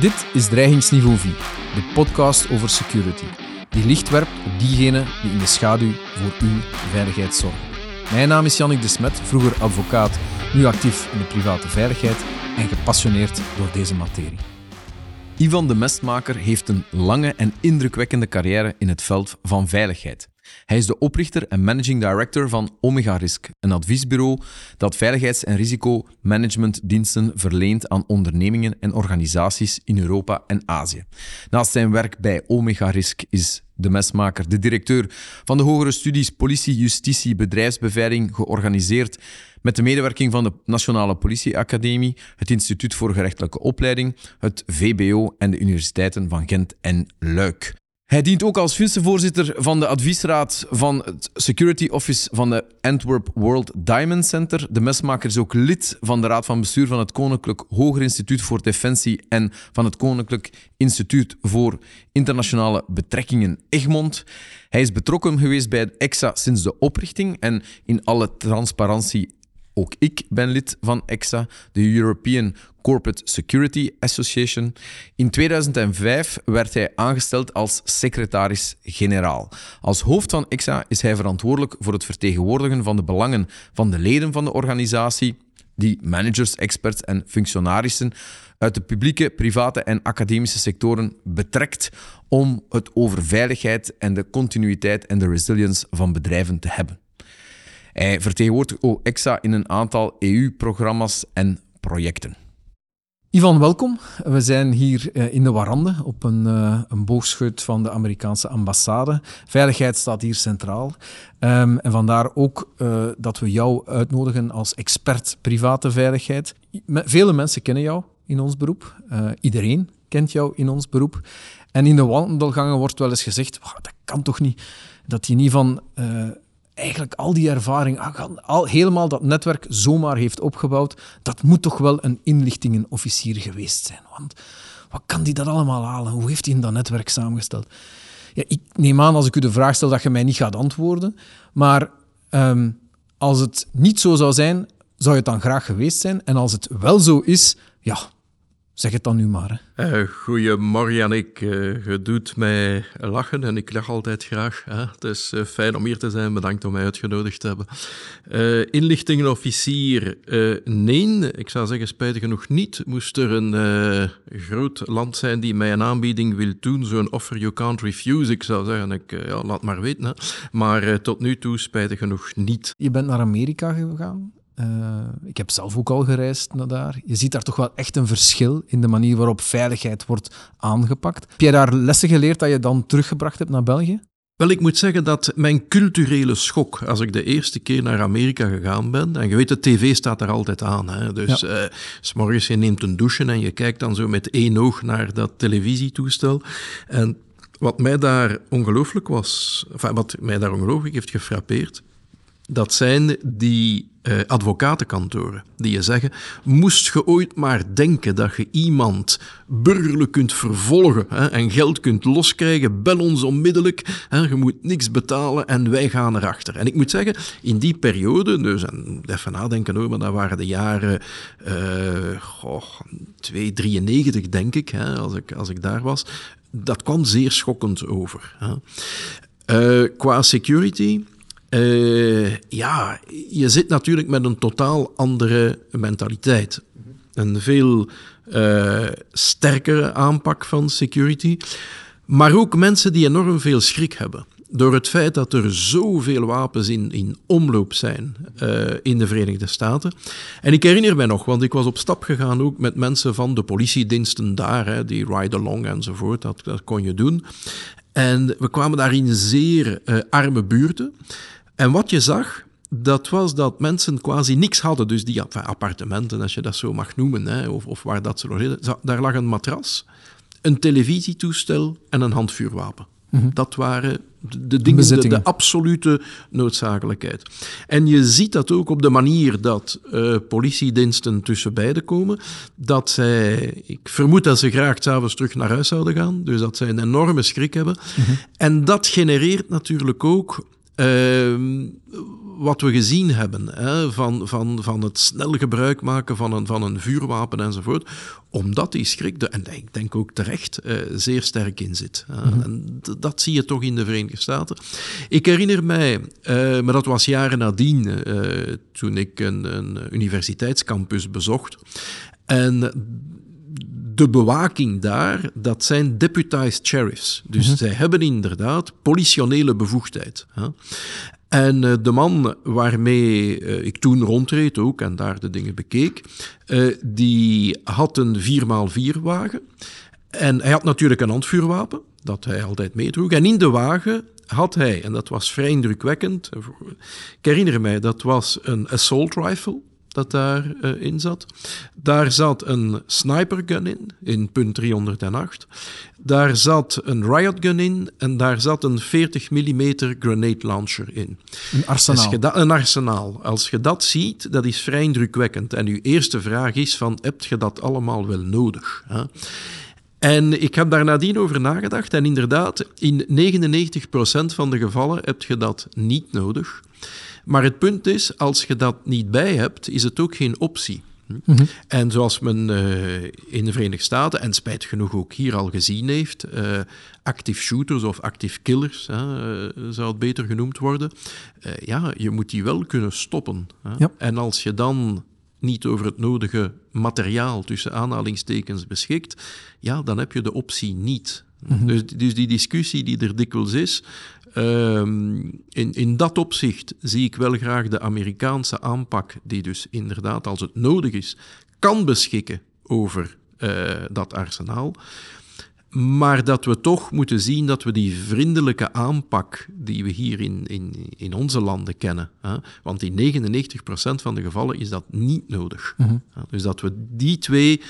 Dit is Dreigingsniveau 4, de podcast over security, die licht werpt op diegenen die in de schaduw voor uw veiligheid zorgen. Mijn naam is Jannik de Smet, vroeger advocaat, nu actief in de private veiligheid en gepassioneerd door deze materie. Ivan de Mestmaker heeft een lange en indrukwekkende carrière in het veld van veiligheid. Hij is de oprichter en managing director van Omega Risk, een adviesbureau dat veiligheids- en risicomanagementdiensten verleent aan ondernemingen en organisaties in Europa en Azië. Naast zijn werk bij Omega Risk is de mesmaker, de directeur van de hogere studies Politie, Justitie, Bedrijfsbeveiliging, georganiseerd met de medewerking van de Nationale Politieacademie, het Instituut voor Gerechtelijke Opleiding, het VBO en de universiteiten van Gent en Luik. Hij dient ook als vicevoorzitter van de adviesraad van het Security Office van de Antwerp World Diamond Center. De mesmaker is ook lid van de raad van bestuur van het Koninklijk Hoger Instituut voor Defensie en van het Koninklijk Instituut voor Internationale Betrekkingen Egmond. Hij is betrokken geweest bij EXA sinds de oprichting en in alle transparantie ook ik ben lid van EXA, de European Corporate Security Association. In 2005 werd hij aangesteld als secretaris-generaal. Als hoofd van EXA is hij verantwoordelijk voor het vertegenwoordigen van de belangen van de leden van de organisatie, die managers, experts en functionarissen uit de publieke, private en academische sectoren betrekt om het over veiligheid en de continuïteit en de resilience van bedrijven te hebben. Hij vertegenwoordigt OEXA in een aantal EU-programma's en projecten. Ivan, welkom. We zijn hier eh, in de Warande op een, uh, een boogschut van de Amerikaanse ambassade. Veiligheid staat hier centraal. Um, en vandaar ook uh, dat we jou uitnodigen als expert private veiligheid. Vele mensen kennen jou in ons beroep. iedereen kent jou in ons beroep. En in de wandelgangen wordt wel eens gezegd: dat kan toch niet dat je niet van eigenlijk al die ervaring, ah, al, helemaal dat netwerk zomaar heeft opgebouwd, dat moet toch wel een inlichtingenofficier geweest zijn. Want wat kan die dat allemaal halen? Hoe heeft hij dat netwerk samengesteld? Ja, ik neem aan als ik u de vraag stel dat je mij niet gaat antwoorden, maar ehm, als het niet zo zou zijn, zou je het dan graag geweest zijn? En als het wel zo is, ja, Zeg het dan nu maar. Hè. Uh, goedemorgen, Janik. Uh, je doet mij lachen en ik lach altijd graag. Hè. Het is uh, fijn om hier te zijn. Bedankt om mij uitgenodigd te hebben. Inlichtingenofficier, nee. Ik zou zeggen, spijtig genoeg niet. Moest er een groot land zijn die mij een aanbieding wil doen, zo'n offer you can't refuse, ik zou zeggen, ik, ja, laat maar weten. Hè. Maar tot nu toe, spijtig genoeg niet. Je bent naar Amerika gegaan. Uh, ik heb zelf ook al gereisd naar daar. Je ziet daar toch wel echt een verschil in de manier waarop veiligheid wordt aangepakt. Heb jij daar lessen geleerd dat je dan teruggebracht hebt naar België? Wel, ik moet zeggen dat mijn culturele schok, als ik de eerste keer naar Amerika gegaan ben, en je weet, de tv staat daar altijd aan, hè, dus ja. uh, s morgens je neemt een douche en je kijkt dan zo met één oog naar dat televisietoestel. En wat mij daar ongelooflijk was, enfin, wat mij daar ongelooflijk heeft gefrappeerd, dat zijn die uh, advocatenkantoren die je zeggen, moest je ooit maar denken dat je iemand burgerlijk kunt vervolgen hè, en geld kunt loskrijgen, bel ons onmiddellijk, hè, je moet niks betalen en wij gaan erachter. En ik moet zeggen, in die periode, dus en even nadenken hoor, maar dat waren de jaren uh, goh, 293 denk ik, hè, als ik, als ik daar was, dat kwam zeer schokkend over. Hè. Uh, qua security uh, ja, je zit natuurlijk met een totaal andere mentaliteit. Een veel uh, sterkere aanpak van security. Maar ook mensen die enorm veel schrik hebben. Door het feit dat er zoveel wapens in, in omloop zijn uh, in de Verenigde Staten. En ik herinner mij nog, want ik was op stap gegaan ook met mensen van de politiediensten daar, hè, die ride-along enzovoort, dat, dat kon je doen. En we kwamen daar in zeer arme buurten. En wat je zag, dat was dat mensen quasi niks hadden. Dus die appartementen, als je dat zo mag noemen, hè, of, of waar dat ze logeerden, daar lag een matras, een televisietoestel en een handvuurwapen. Mhm. Dat waren de dingen, de, de, absolute noodzakelijkheid. En je ziet dat ook op de manier dat uh, politiediensten tussen beiden komen. Dat zij, ik vermoed dat ze graag s'avonds terug naar huis zouden gaan. Dus dat zij een enorme schrik hebben. Mhm. En dat genereert natuurlijk ook wat we gezien hebben, hè, van, van, van het snel gebruik maken van een, van een vuurwapen enzovoort, omdat die schrik, en ik denk ook terecht, uh, zeer sterk in zit. Mhm. En dat zie je toch in de Verenigde Staten. Ik herinner mij, uh, maar dat was jaren nadien, uh, toen ik een, een universiteitscampus bezocht. En de bewaking daar, dat zijn deputized sheriffs. Dus mm zij hebben inderdaad politionele bevoegdheid. Hè. En uh, de man waarmee uh, ik toen rondreed ook en daar de dingen bekeek, uh, die had een 4x4 wagen. En hij had natuurlijk een handvuurwapen, dat hij altijd meedroeg. En in de wagen had hij, en dat was vrij indrukwekkend, ik herinner mij, dat was een assault rifle dat daarin uh, in zat. Daar zat een snipergun in, in punt 308. Daar zat een riot gun in en daar zat een 40 mm grenade launcher in. Een arsenaal. een arsenaal. Als je dat ziet, dat is vrij indrukwekkend. En uw eerste vraag is van, heb je dat allemaal wel nodig? Hè? En ik heb daar nadien over nagedacht en inderdaad, in 99% van de gevallen heb je dat niet nodig. Maar het punt is, als je dat niet bij hebt, is het ook geen optie. Mhm. En zoals men uh, in de Verenigde Staten, en spijt genoeg ook hier al gezien heeft, uh, active shooters of active killers, uh, zou het beter genoemd worden, ja, je moet die wel kunnen stoppen. Ja. En als je dan niet over het nodige materiaal tussen aanhalingstekens beschikt, ja, dan heb je de optie niet. Mhm. dus, dus die discussie die er dikwijls is, Ehm, in, in dat opzicht zie ik wel graag de Amerikaanse aanpak, die dus inderdaad, als het nodig is, kan beschikken over uh, dat arsenaal. Maar dat we toch moeten zien dat we die vriendelijke aanpak die we hier in, in, in onze landen kennen, hè, want in 99% van de gevallen is dat niet nodig. Mm dus dat we die twee,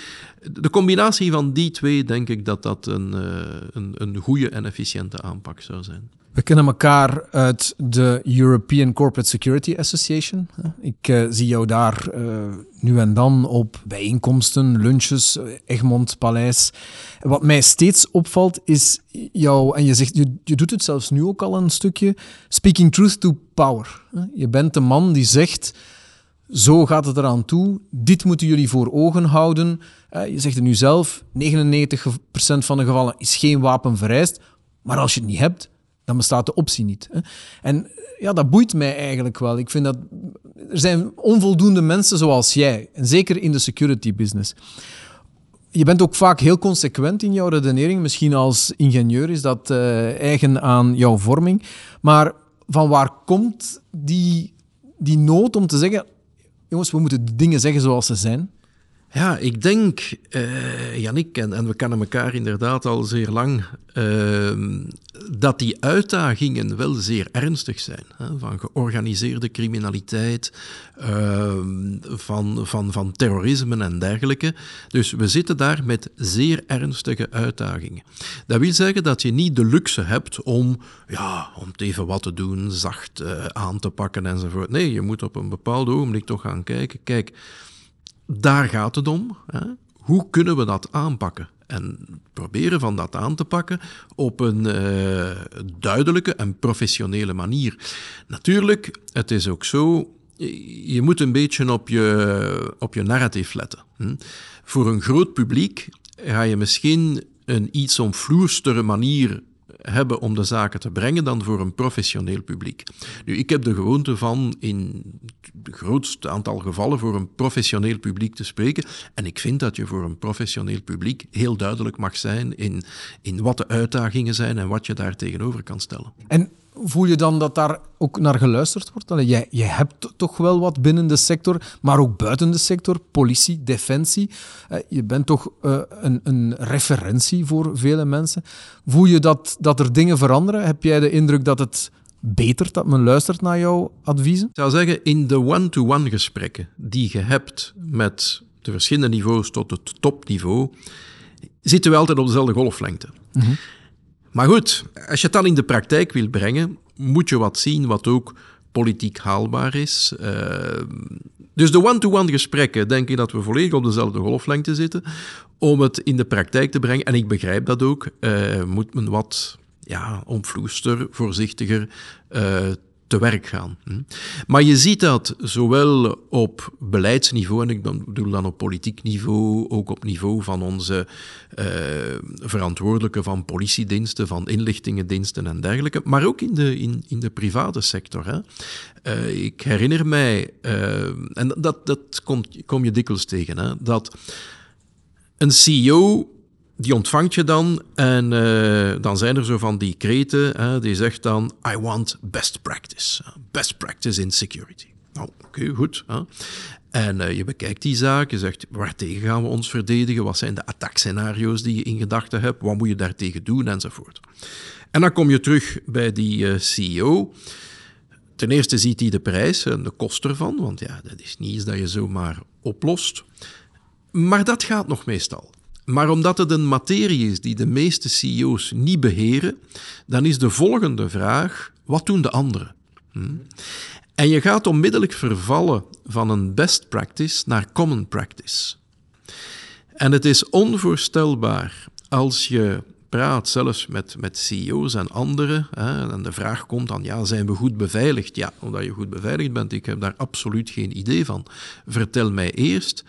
de combinatie van die twee, denk ik dat dat een, uh, een, een goede en efficiënte aanpak zou zijn. We kennen elkaar uit de European Corporate Security Association. Ik uh, zie jou daar uh, nu en dan op bijeenkomsten, lunches, Egmond Paleis. Wat mij steeds opvalt is jou, en je zegt, je, je doet het zelfs nu ook al een stukje, speaking truth to power. Je bent de man die zegt, zo gaat het eraan toe, dit moeten jullie voor ogen houden. Je zegt het nu zelf, 99% van de gevallen is geen wapen vereist, maar als je het niet hebt, dan bestaat de optie niet. Hè. En ja, dat boeit mij eigenlijk wel. Ik vind dat er zijn onvoldoende mensen zoals jij, en zeker in de security business. Je bent ook vaak heel consequent in jouw redenering. Misschien als ingenieur is dat uh, eigen aan jouw vorming. Maar van waar komt die, die nood om te zeggen: jongens, we moeten de dingen zeggen zoals ze zijn? Ja, ik denk, uh, Jannik, en, we kennen elkaar inderdaad al zeer lang, uh, dat die uitdagingen wel zeer ernstig zijn. Hè? Van georganiseerde criminaliteit, uh, van, van, van terrorisme en dergelijke. Dus we zitten daar met zeer ernstige uitdagingen. Dat wil zeggen dat je niet de luxe hebt om, ja, om even wat te doen, zacht uh, aan te pakken enzovoort. Nee, je moet op een bepaald ogenblik toch gaan kijken. Kijk, daar gaat het om. Hè? Hoe kunnen we dat aanpakken? En proberen van dat aan te pakken op een uh, duidelijke en professionele manier. Natuurlijk, het is ook zo, je moet een beetje op je, op je narratief letten. Hm? Voor een groot publiek ga je misschien een iets omvloerstere manier hebben om de zaken te brengen dan voor een professioneel publiek. Nu, ik heb de gewoonte van in het grootste aantal gevallen voor een professioneel publiek te spreken. En ik vind dat je voor een professioneel publiek heel duidelijk mag zijn in, in wat de uitdagingen zijn en wat je daar tegenover kan stellen. En voel je dan dat daar ook naar geluisterd wordt? Allee, jij, jij hebt toch wel wat binnen de sector, maar ook buiten de sector, politie, defensie. Eh, je bent toch uh, een, een, referentie voor vele mensen. Voel je dat, dat er dingen veranderen? Heb jij de indruk dat het beter dat men luistert naar jouw adviezen? Ik zou zeggen, in de one-to-one gesprekken die je hebt met de verschillende niveaus tot het topniveau, zitten we altijd op dezelfde golflengte. Mm maar goed, als je het dan in de praktijk wil brengen, moet je wat zien wat ook politiek haalbaar is. Uh, dus de one-to-one gesprekken, denk ik dat we volledig op dezelfde golflengte zitten. Om het in de praktijk te brengen, en ik begrijp dat ook, uh, moet men wat ja, omvloester, voorzichtiger uh, te werk gaan. Maar je ziet dat zowel op beleidsniveau, en ik bedoel dan op politiek niveau, ook op niveau van onze uh, verantwoordelijken van politiediensten, van inlichtingendiensten en dergelijke, maar ook in de, in, in de private sector. Hè. Uh, ik herinner mij, uh, en dat, dat kom, kom je dikwijls tegen, hè, dat een CEO die ontvangt je dan en uh, dan zijn er zo van die kreten, die zegt dan, I want best practice. Best practice in security. Nou, oké, goed. En uh, je bekijkt die zaak, je zegt, waartegen gaan we ons verdedigen? Wat zijn de attackscenario's die je in gedachten hebt? Wat moet je daartegen doen? Enzovoort. En dan kom je terug bij die uh, CEO. Ten eerste ziet hij de prijs en de kosten ervan, want ja, dat is niet iets dat je zomaar oplost. Maar dat gaat nog meestal. Maar omdat het een materie is die de meeste CEO's niet beheren, dan is de volgende vraag: wat doen de anderen? Hm? En je gaat onmiddellijk vervallen van een best practice naar common practice. En het is onvoorstelbaar als je praat, zelfs met, met CEO's en anderen, hè, en de vraag komt dan, ja, zijn we goed beveiligd? Ja, omdat je goed beveiligd bent, ik heb daar absoluut geen idee van. Vertel mij eerst,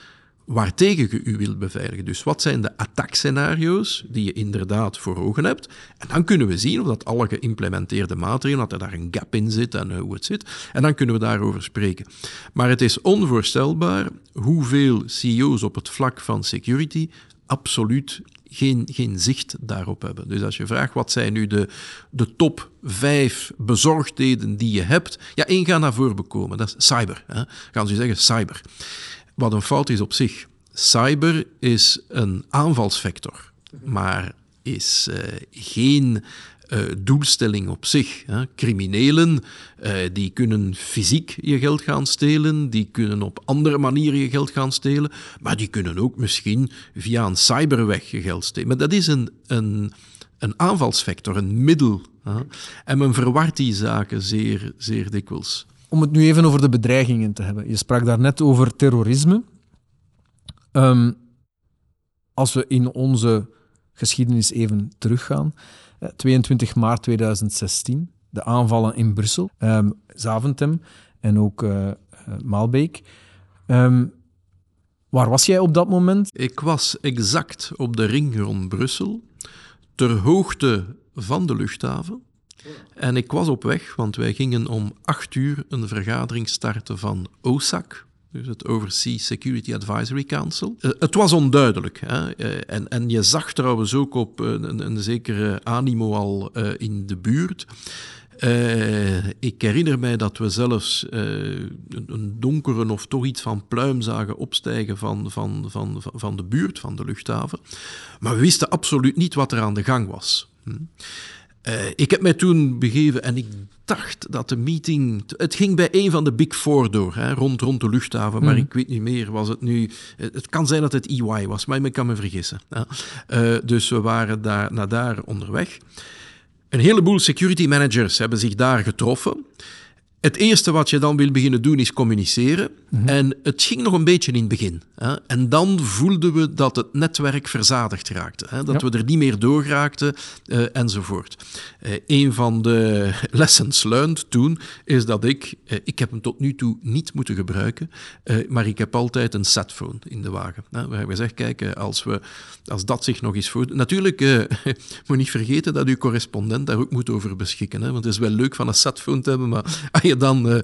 waartegen je u wilt beveiligen. Dus wat zijn de attackscenario's die je inderdaad voor ogen hebt? En dan kunnen we zien of dat alle geïmplementeerde maatregelen, dat er daar een gap in zit en uh, hoe het zit. En dan kunnen we daarover spreken. Maar het is onvoorstelbaar hoeveel CEO's op het vlak van security absoluut geen, geen zicht daarop hebben. Dus als je vraagt wat zijn nu de, de top vijf bezorgdheden die je hebt, ja, één gaat naar voren bekomen, dat is cyber. Hè. Gaan ze zeggen cyber. Wat een fout is op zich. Cyber is een aanvalsvector, maar is uh, geen uh, doelstelling op zich. Hè. Criminelen uh, die kunnen fysiek je geld gaan stelen, die kunnen op andere manieren je geld gaan stelen, maar die kunnen ook misschien via een cyberweg je geld stelen. Maar dat is een, een, een aanvalsvector, een middel. Hè. En men verwart die zaken zeer, zeer dikwijls om het nu even over de bedreigingen te hebben. Je sprak daar net over terrorisme. Um, als we in onze geschiedenis even teruggaan. 22 eh, maart 2016, de aanvallen in Brussel, um, Zaventem en ook uh, Maalbeek. Um, waar was jij op dat moment? Ik was exact op de ring rond Brussel, ter hoogte van de luchthaven. En ik was op weg, want wij gingen om acht uur een vergadering starten van OSAC, dus het Overseas Security Advisory Council. Uh, het was onduidelijk. Hè? Uh, en, en je zag trouwens ook op een, een zekere animo al in de buurt. ik herinner mij dat we zelfs een, een, donkere of toch iets van pluim zagen opstijgen van, van, van, van de buurt, van de luchthaven. Maar we wisten absoluut niet wat er aan de gang was. Hm? Uh, ik heb mij toen begeven en ik dacht dat de meeting. Het ging bij een van de Big Four door, hè, rond, rond de luchthaven, maar mm. ik weet niet meer. Was het nu. Het kan zijn dat het EY was, maar ik kan me vergissen. Uh, dus we waren daar, naar daar onderweg. Een heleboel security managers hebben zich daar getroffen. Het eerste wat je dan wil beginnen doen is communiceren. Mhm. En het ging nog een beetje in het begin. Hè. En dan voelden we dat het netwerk verzadigd raakte. Hè. Dat we er niet meer door raakten uh, enzovoort. Uh, een van de lessons learned toen is dat ik, uh, ik heb hem tot nu toe niet moeten gebruiken, maar ik heb altijd een setphone in de wagen. Hè. We hebben gezegd, kijk, als, we, als dat zich nog eens voor... Natuurlijk, moet niet vergeten dat uw correspondent daar ook moet over beschikken. Hè. Want het is wel leuk van een setphone te hebben, maar als dan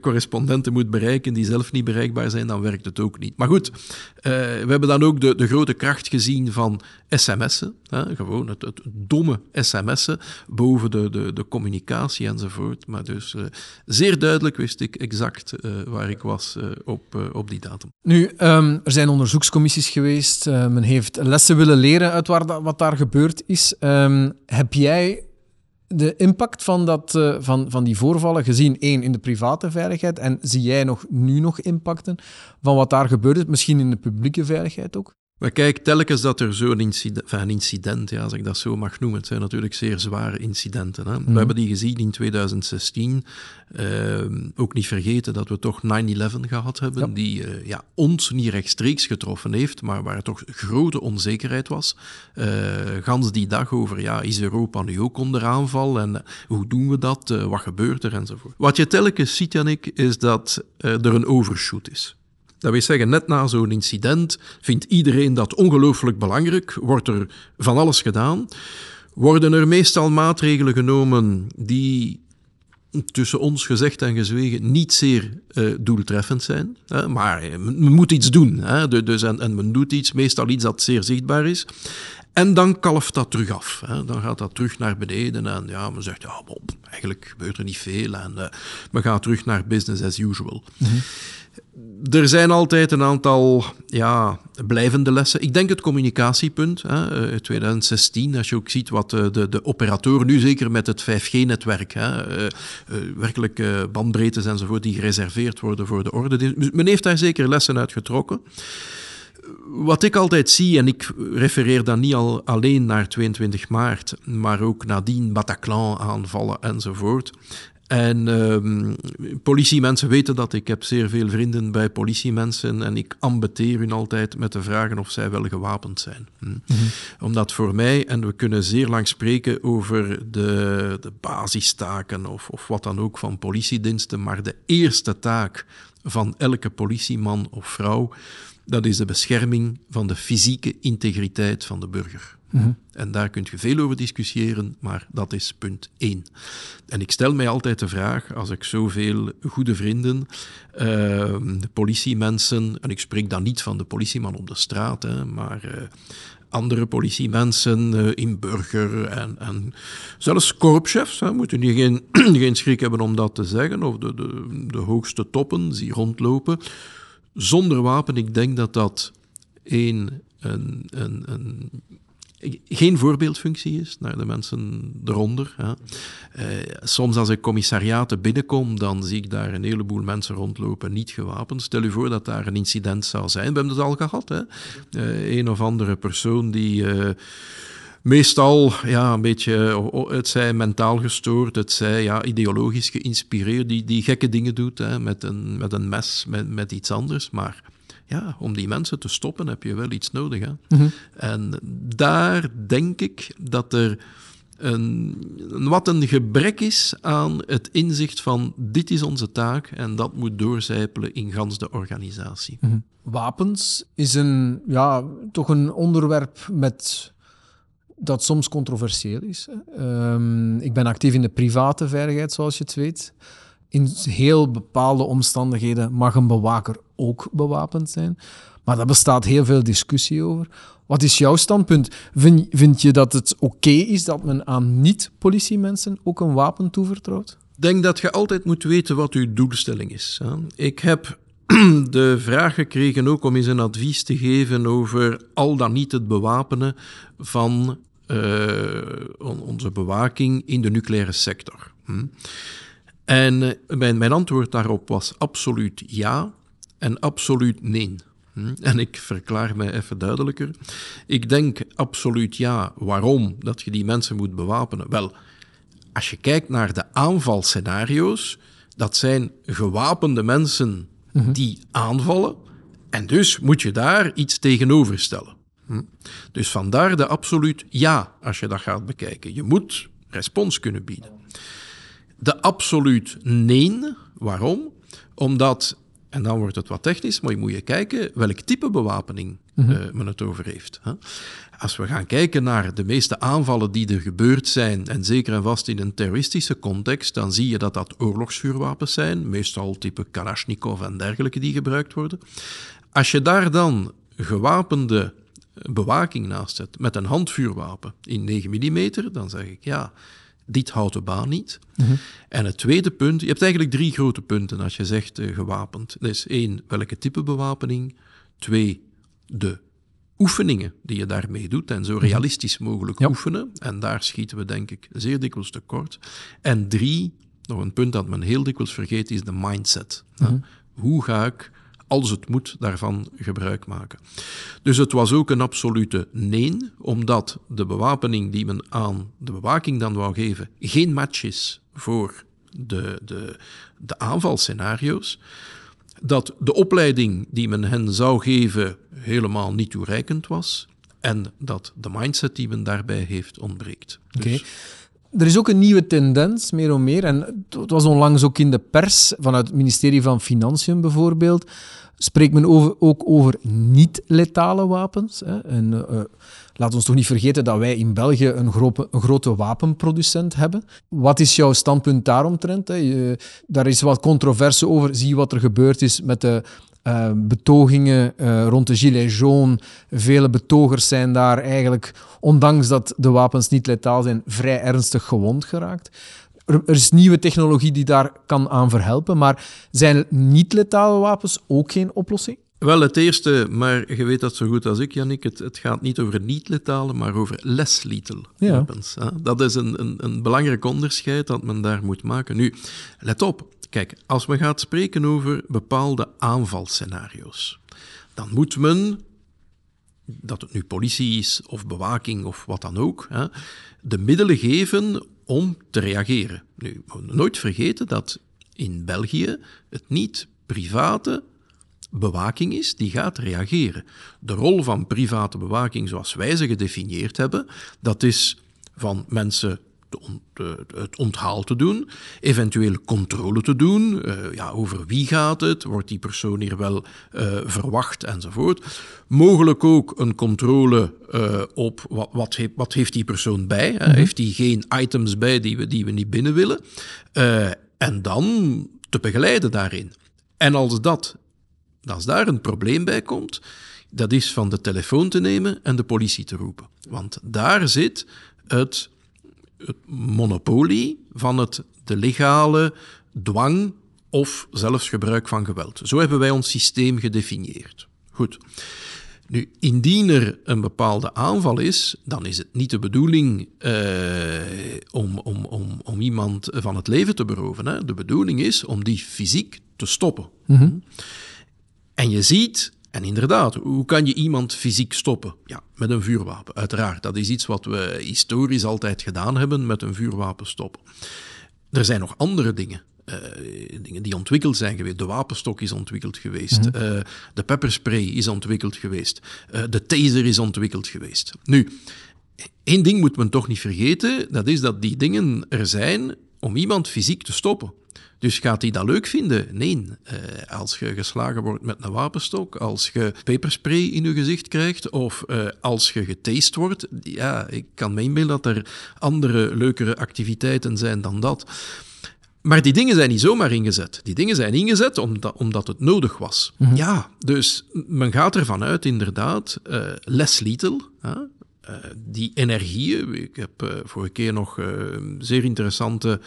correspondenten moet bereiken die zelf niet bereikbaar zijn, dan werkt het ook niet. Maar goed, uh, we hebben dan ook de, de grote kracht gezien van sms'en. Gewoon het, het, domme sms'en boven de, de, de communicatie enzovoort. Maar dus zeer duidelijk wist ik exact waar ik was op, op die datum. Nu, um, er zijn onderzoekscommissies geweest. men heeft lessen willen leren uit wat daar gebeurd is. Um, heb jij de impact van, dat, uh, van, van die voorvallen gezien, één, in de private veiligheid, en zie jij nog, nu nog impacten van wat daar gebeurt, misschien in de publieke veiligheid ook? Maar kijk, telkens dat er zo'n incident, incident, ja, als ik dat zo mag noemen, het zijn natuurlijk zeer zware incidenten. Hè. We Mhm. hebben die gezien in 2016. Ehm, ook niet vergeten dat we toch 9-11 gehad hebben, Ja. die eh, ja, ons niet rechtstreeks getroffen heeft, maar waar toch grote onzekerheid was. Eh, gans die dag over, ja, is Europa nu ook onder aanval en eh, hoe doen we dat, wat gebeurt er enzovoort. Wat je telkens ziet, Jannik, is dat er een overshoot is. Dat wil zeggen, net na zo'n incident vindt iedereen dat ongelooflijk belangrijk, wordt er van alles gedaan, worden er meestal maatregelen genomen die tussen ons gezegd en gezwegen niet zeer eh, doeltreffend zijn. Hè, maar eh, men, moet iets doen. Hè, dus, en, en men doet iets, meestal iets dat zeer zichtbaar is. En dan kalft dat terug af. Hè. Dan gaat dat terug naar beneden en ja, men zegt, ja, bon, eigenlijk gebeurt er niet veel en eh men gaat terug naar business as usual. Er zijn altijd een aantal ja, blijvende lessen. Ik denk het communicatiepunt. Hè, eh, 2016, als je ook ziet wat eh, de, de operatoren, nu zeker met het 5G-netwerk, hè, eh, eh, werkelijk eh, bandbreedtes enzovoort, die gereserveerd worden voor de orde. Men heeft daar zeker lessen uit getrokken. Wat ik altijd zie, en ik refereer dan niet al alleen naar 22 maart, maar ook nadien Bataclan aanvallen enzovoort. En ehm, politiemensen weten dat. Ik heb zeer veel vrienden bij politiemensen en ik ambeteer hun altijd met de vragen of zij wel gewapend zijn. Hm. Omdat voor mij, en we kunnen zeer lang spreken over de, de basistaken of, of wat dan ook van politiediensten, maar de eerste taak van elke politieman of vrouw, dat is de bescherming van de fysieke integriteit van de burger. En daar kunt je veel over discussiëren, maar dat is punt één. En ik stel mij altijd de vraag, als ik zoveel goede vrienden, eh, de politiemensen, en ik spreek dan niet van de politieman op de straat, hè, maar eh, andere politiemensen eh, in burger en, en zelfs korpschefs, hè, moeten die geen, geen schrik hebben om dat te zeggen, of de, de, de hoogste toppen die rondlopen, zonder wapen, ik denk dat dat één, een, een, een, geen voorbeeldfunctie is naar de mensen eronder. Hè. Eh, soms als ik commissariaten binnenkom, dan zie ik daar een heleboel mensen rondlopen, niet gewapend. Stel u voor dat daar een incident zou zijn. We hebben het al gehad. Hè. Eh, een of andere persoon die... eh, Meestal ja, een beetje, o- het zij mentaal gestoord, het zij ja, ideologisch geïnspireerd, die, die gekke dingen doet hè, met, een, met een mes, met, met iets anders. Maar ja, om die mensen te stoppen heb je wel iets nodig. Hè. En daar denk ik dat er een, een- wat een gebrek is aan het inzicht van dit is onze taak en dat moet doorcijpelen in gans de organisatie. Wapens is een, ja, toch een onderwerp met, dat soms controversieel is. Ehm, ik ben actief in de private veiligheid, zoals je het weet. In heel bepaalde omstandigheden mag een bewaker ook bewapend zijn. Maar daar bestaat heel veel discussie over. Wat is jouw standpunt? Vind, vind je dat het oké is dat men aan niet-politiemensen ook een wapen toevertrouwt? Ik denk dat je altijd moet weten wat uw doelstelling is. Ik heb de vraag gekregen ook om eens een advies te geven over al dan niet het bewapenen van eh, on- onze bewaking in de nucleaire sector. Hm. En eh, mijn, mijn antwoord daarop was absoluut ja en absoluut nee. Hm. En ik verklaar mij even duidelijker. Ik denk absoluut ja. Waarom dat je die mensen moet bewapenen? Wel, als je kijkt naar de aanvalscenario's, dat zijn gewapende mensen die aanvallen. En dus moet je daar iets tegenover stellen. Hm? Dus vandaar de absoluut ja, als je dat gaat bekijken. Je moet respons kunnen bieden. De absoluut nee, waarom? Omdat, en dan wordt het wat technisch, maar je moet je kijken welk type bewapening eh, men het over heeft. Hè? Als we gaan kijken naar de meeste aanvallen die er gebeurd zijn, en zeker en vast in een terroristische context, dan zie je dat dat oorlogsvuurwapens zijn, meestal type Kalashnikov en dergelijke die gebruikt worden. Als je daar dan gewapende bewaking naast zet met een handvuurwapen in 9 mm, dan zeg ik ja, dit houdt de baan niet. En het tweede punt, je hebt eigenlijk drie grote punten als je zegt eh, gewapend. Dat is één, welke type bewapening. Twee, de oefeningen die je daarmee doet en zo realistisch mogelijk Ja. oefenen. En daar schieten we denk ik zeer dikwijls tekort. En drie, nog een punt dat men heel dikwijls vergeet, is de mindset. Ja. Hoe ga ik als het moet, daarvan gebruik maken. Dus het was ook een absolute nee, omdat de bewapening die men aan de bewaking dan wou geven geen match is voor de, de, de aanvalscenario's. Dat de opleiding die men hen zou geven helemaal niet toereikend was. En dat de mindset die men daarbij heeft ontbreekt. Oké. Dus er is ook een nieuwe tendens, meer en meer. En het was onlangs ook in de pers, vanuit het ministerie van Financiën bijvoorbeeld, spreekt men over, ook over niet-letale wapens. Hè. En, uh, laat ons toch niet vergeten dat wij in België een, grote, een grote wapenproducent hebben. Wat is jouw standpunt daaromtrent? Hè? daar is wat controverse over. Zie wat er gebeurd is met de uh, betogingen uh, rond de Gilets jaunes. Vele betogers zijn daar eigenlijk, ondanks dat de wapens niet letaal zijn, vrij ernstig gewond geraakt. Er, er is nieuwe technologie die daar kan aan verhelpen, maar zijn niet-letale wapens ook geen oplossing? Wel, het eerste, maar je weet dat zo goed als ik, Jannik, het, het gaat niet over niet-letale, maar over less lethal ja. wapens. Hè? Dat is een, een, een belangrijk onderscheid dat men daar moet maken. Nu, let op, Kijk, als men gaat spreken over bepaalde aanvalscenario's, dan moet men, dat het nu politie is of bewaking of wat dan ook, hè, de middelen geven om te reageren. Nu, nooit vergeten dat in België het niet private bewaking is die gaat reageren. De rol van private bewaking, zoals wij ze gedefinieerd hebben, dat is van mensen het onthaal te doen, eventueel controle te doen. Uh, ja, over wie gaat het? Wordt die persoon hier wel uh, verwacht enzovoort? Mogelijk ook een controle uh, op wat, wat, heeft, wat, heeft die persoon bij? Mm -hmm. Heeft hij geen items bij die we, die we niet binnen willen? en dan te begeleiden daarin. En als, dat, als daar een probleem bij komt, dat is van de telefoon te nemen en de politie te roepen. Want daar zit het het monopolie van het de legale dwang of zelfs gebruik van geweld. Zo hebben wij ons systeem gedefinieerd. Goed. Nu, indien er een bepaalde aanval is, dan is het niet de bedoeling uh, om, om, om, om iemand van het leven te beroven. Hè. De bedoeling is om die fysiek te stoppen. Mm -hmm. En je ziet en inderdaad, hoe kan je iemand fysiek stoppen? Ja, met een vuurwapen, uiteraard. Dat is iets wat we historisch altijd gedaan hebben, met een vuurwapen stoppen. Er zijn nog andere dingen. Uh, dingen die ontwikkeld zijn geweest. De wapenstok is ontwikkeld geweest. Mm -hmm. uh, de pepperspray is ontwikkeld geweest. Uh, de taser is ontwikkeld geweest. Nu, één ding moet men toch niet vergeten. Dat is dat die dingen er zijn om iemand fysiek te stoppen. Dus gaat hij dat leuk vinden? Nee. Uh, als je geslagen wordt met een wapenstok, als je peperspray in je gezicht krijgt of uh, als je getast wordt, ja, ik kan me inbeelden dat er andere leukere activiteiten zijn dan dat. Maar die dingen zijn niet zomaar ingezet. Die dingen zijn ingezet omdat, omdat het nodig was. Mm -hmm. Ja, dus men gaat ervan uit, inderdaad, uh, less lethal. Uh, die energieën. Ik heb uh, vorige keer nog uh, zeer interessante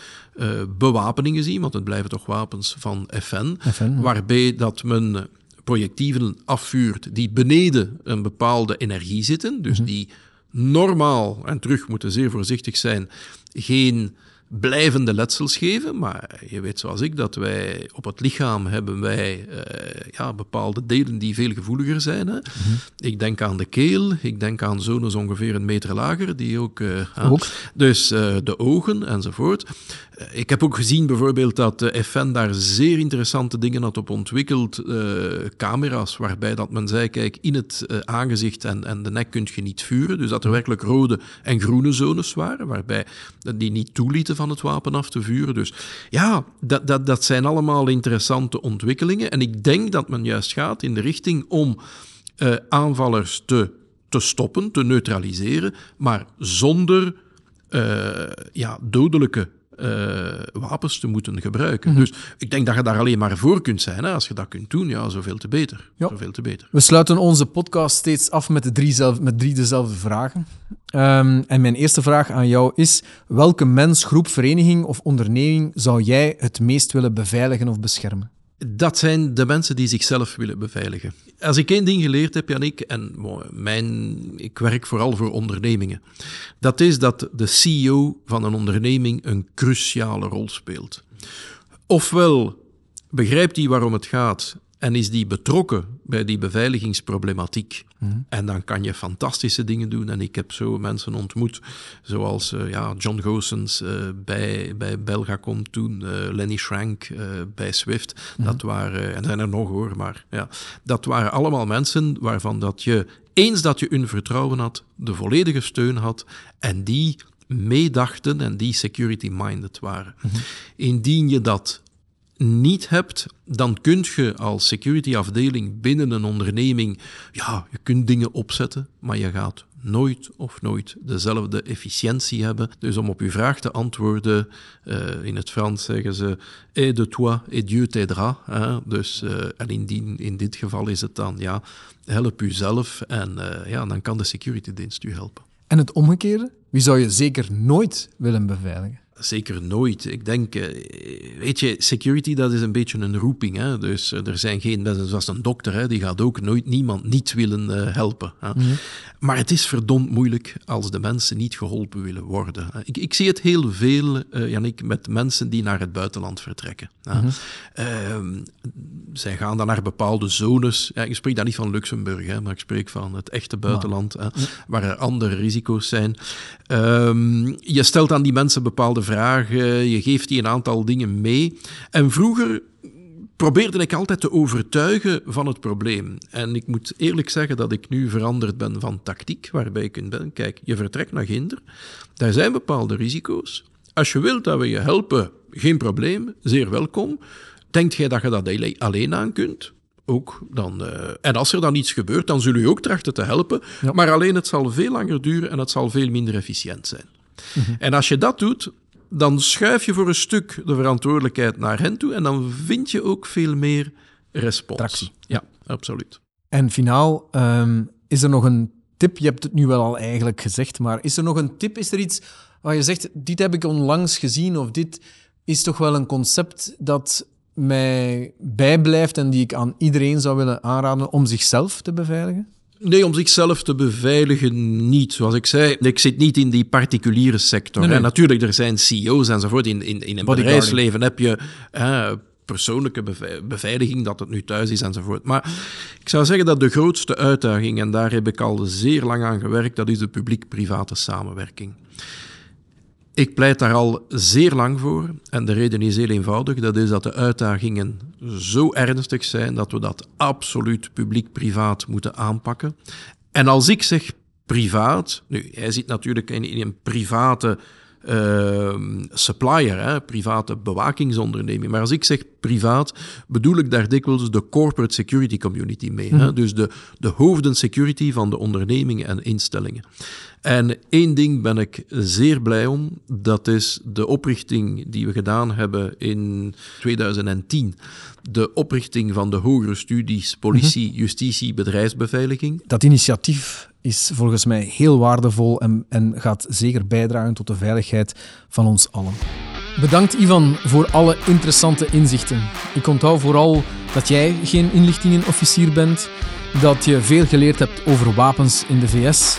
bewapeningen gezien, want het blijven toch wapens van FN, FN waarbij dat men projectieven afvuurt die beneden een bepaalde energie zitten, dus mm -hmm. die normaal, en terug moeten zeer voorzichtig zijn, geen blijvende letsels geven. Maar je weet zoals ik dat wij op het lichaam hebben wij uh, ja, bepaalde delen die veel gevoeliger zijn. Hè? Mm -hmm. Ik denk aan de keel, ik denk aan zones ongeveer een meter lager, die ook... Uh, ook. Dus uh, de ogen enzovoort. Ik heb ook gezien bijvoorbeeld dat de FN daar zeer interessante dingen had op ontwikkeld. camera's, waarbij dat men zei, kijk, in het aangezicht en, en de nek kun je niet vuren. Dus dat er werkelijk rode en groene zones waren, waarbij die niet toelieten van het wapen af te vuren. Dus ja, dat, dat, dat zijn allemaal interessante ontwikkelingen. En ik denk dat men juist gaat in de richting om aanvallers te, te stoppen, te neutraliseren, maar zonder ja, dodelijke uh, wapens te moeten gebruiken. Mm -hmm. Dus ik denk dat je daar alleen maar voor kunt zijn. Hè. Als je dat kunt doen, ja, zoveel te beter. Ja. Zoveel te beter. We sluiten onze podcast steeds af met, de drie, zelf, met drie dezelfde vragen. Um, en mijn eerste vraag aan jou is: welke mens, groep, vereniging of onderneming zou jij het meest willen beveiligen of beschermen? Dat zijn de mensen die zichzelf willen beveiligen. Als ik één ding geleerd heb, Janik, en mijn, ik werk vooral voor ondernemingen, dat is dat de CEO van een onderneming een cruciale rol speelt. Ofwel begrijpt hij waarom het gaat en is die betrokken bij die beveiligingsproblematiek. En dan kan je fantastische dingen doen. En ik heb zo mensen ontmoet, zoals uh, ja, John Goossens uh, bij, bij Belgacom toen, uh, Lenny Schrank bij Swift. Dat waren, en zijn er nog hoor, maar ja, dat waren allemaal mensen waarvan dat je, eens dat je hun vertrouwen had, de volledige steun had en die meedachten en die security-minded waren. Indien je dat niet hebt, dan kun je als security afdeling binnen een onderneming, ja, je kunt dingen opzetten, maar je gaat nooit of nooit dezelfde efficiëntie hebben. Dus om op uw vraag te antwoorden, uh, in het Frans zeggen ze et de toi et Dieu t'aidera. Dus, uh, en in, dit geval is het dan, ja, help uzelf en uh, ja, dan kan de security dienst u helpen. En het omgekeerde? Wie zou je zeker nooit willen beveiligen? Zeker nooit. Ik denk, eh, weet je, security dat is een beetje een roeping. Hè? Dus eh, er zijn geen, zoals een dokter, hè? die gaat ook nooit niemand niet willen uh, helpen. Hè? Mm -hmm. Maar het is verdomd moeilijk als de mensen niet geholpen willen worden. Ik, ik zie het heel veel, uh, Jannik, met mensen die naar het buitenland vertrekken. Mm -hmm. uh, zij gaan dan naar bepaalde zones. Ja, ik spreek daar niet van Luxemburg, hè, maar ik spreek van het echte buitenland, hè, waar er andere risico's zijn. Ehm, je stelt aan die mensen bepaalde vragen, je geeft die een aantal dingen mee. En vroeger probeerde ik altijd te overtuigen van het probleem. En ik moet eerlijk zeggen dat ik nu veranderd ben van tactiek, waarbij ik kunt ben, kijk, je vertrekt naar Ginder, daar zijn bepaalde risico's. Als je wilt dat we je helpen, geen probleem, zeer welkom. Denkt jij dat je dat alleen aan kunt? Ook dan, uh, en als er dan iets gebeurt, dan zullen u ook trachten te helpen. Ja. Maar alleen het zal veel langer duren en het zal veel minder efficiënt zijn. Mm -hmm. En als je dat doet, dan schuif je voor een stuk de verantwoordelijkheid naar hen toe en dan vind je ook veel meer respons. Tractie. Ja, absoluut. En finaal, um, is er nog een tip? Je hebt het nu wel al eigenlijk gezegd, maar is er nog een tip? Is er iets waar je zegt, dit heb ik onlangs gezien of dit is toch wel een concept dat mij bijblijft en die ik aan iedereen zou willen aanraden om zichzelf te beveiligen? Nee, om zichzelf te beveiligen niet. Zoals ik zei, ik zit niet in die particuliere sector. Nee, nee. Natuurlijk, er zijn CEO's enzovoort. In, in, in een bedrijfsleven heb je eh, persoonlijke beveiliging, dat het nu thuis is enzovoort. Maar ik zou zeggen dat de grootste uitdaging, en daar heb ik al zeer lang aan gewerkt, dat is de publiek-private samenwerking. Ik pleit daar al zeer lang voor en de reden is heel eenvoudig. Dat is dat de uitdagingen zo ernstig zijn dat we dat absoluut publiek-privaat moeten aanpakken. En als ik zeg privaat, nu, hij zit natuurlijk in, een private uh, supplier, hè, private bewakingsonderneming. Maar als ik zeg privaat, bedoel ik daar dikwijls de corporate security community mee. Mm. Hè? Dus de, de hoofden security van de ondernemingen en instellingen. En één ding ben ik zeer blij om, dat is de oprichting die we gedaan hebben in 2010. De oprichting van de hogere studies politie, justitie, bedrijfsbeveiliging. Dat initiatief is volgens mij heel waardevol en, en gaat zeker bijdragen tot de veiligheid van ons allen. Bedankt Ivan voor alle interessante inzichten. Ik onthoud vooral dat jij geen inlichtingenofficier bent, dat je veel geleerd hebt over wapens in de VS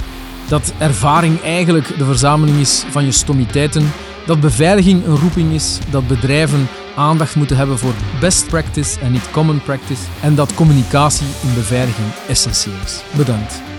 dat ervaring eigenlijk de verzameling is van je stommiteiten, dat beveiliging een roeping is, dat bedrijven aandacht moeten hebben voor best practice en niet common practice en dat communicatie in beveiliging essentieel is. Bedankt.